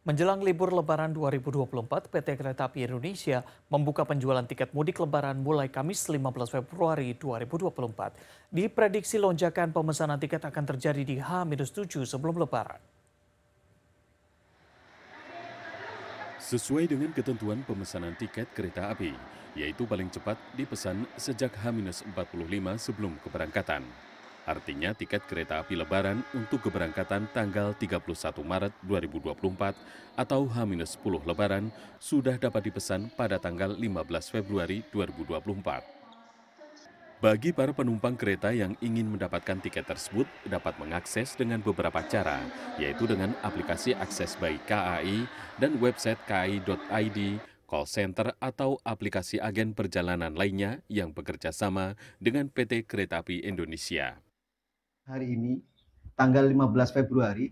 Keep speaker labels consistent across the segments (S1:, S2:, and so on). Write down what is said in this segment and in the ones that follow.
S1: Menjelang libur Lebaran 2024, PT Kereta Api Indonesia membuka penjualan tiket mudik Lebaran mulai Kamis 15 Februari 2024. Diprediksi lonjakan pemesanan tiket akan terjadi di H-7 sebelum Lebaran.
S2: Sesuai dengan ketentuan pemesanan tiket kereta api, yaitu paling cepat dipesan sejak H-45 sebelum keberangkatan. Artinya tiket kereta api lebaran untuk keberangkatan tanggal 31 Maret 2024 atau H-10 lebaran sudah dapat dipesan pada tanggal 15 Februari 2024. Bagi para penumpang kereta yang ingin mendapatkan tiket tersebut dapat mengakses dengan beberapa cara, yaitu dengan aplikasi akses by KAI dan website kai.id, call center atau aplikasi agen perjalanan lainnya yang bekerja sama dengan PT Kereta Api Indonesia
S3: hari ini tanggal 15 Februari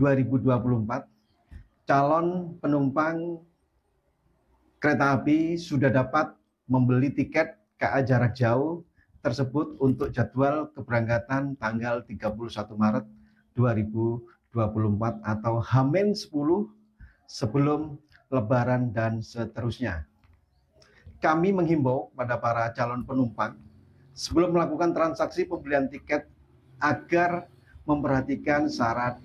S3: 2024 calon penumpang kereta api sudah dapat membeli tiket KA jarak jauh tersebut untuk jadwal keberangkatan tanggal 31 Maret 2024 atau Hamin 10 sebelum lebaran dan seterusnya. Kami menghimbau pada para calon penumpang sebelum melakukan transaksi pembelian tiket agar memperhatikan syarat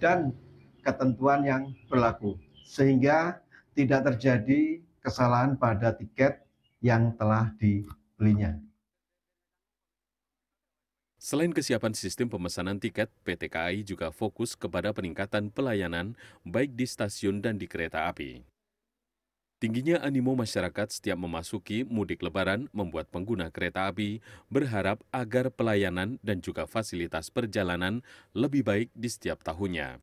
S3: dan ketentuan yang berlaku sehingga tidak terjadi kesalahan pada tiket yang telah dibelinya.
S2: Selain kesiapan sistem pemesanan tiket, PT KAI juga fokus kepada peningkatan pelayanan baik di stasiun dan di kereta api. Tingginya animo masyarakat setiap memasuki mudik lebaran membuat pengguna kereta api berharap agar pelayanan dan juga fasilitas perjalanan lebih baik di setiap tahunnya.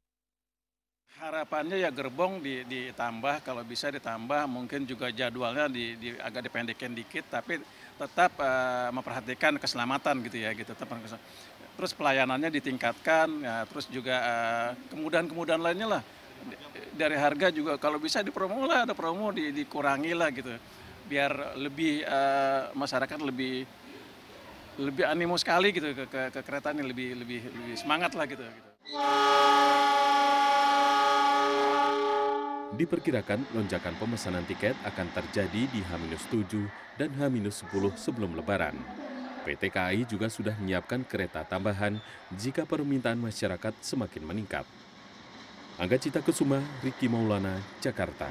S4: Harapannya ya gerbong ditambah, kalau bisa ditambah, mungkin juga jadwalnya di, di agak dipendekin dikit, tapi tetap uh, memperhatikan keselamatan gitu ya, gitu. Terus pelayanannya ditingkatkan, ya, terus juga uh, kemudahan-kemudahan lainnya lah dari harga juga kalau bisa dipromo lah ada promo di, dikurangi lah gitu biar lebih uh, masyarakat lebih lebih animo sekali gitu ke, ke, ke kereta ini lebih lebih lebih semangat lah gitu.
S2: Diperkirakan lonjakan pemesanan tiket akan terjadi di H-7 dan H-10 sebelum lebaran. PT KAI juga sudah menyiapkan kereta tambahan jika permintaan masyarakat semakin meningkat. Angga Cita Kesuma, Riki Maulana, Jakarta.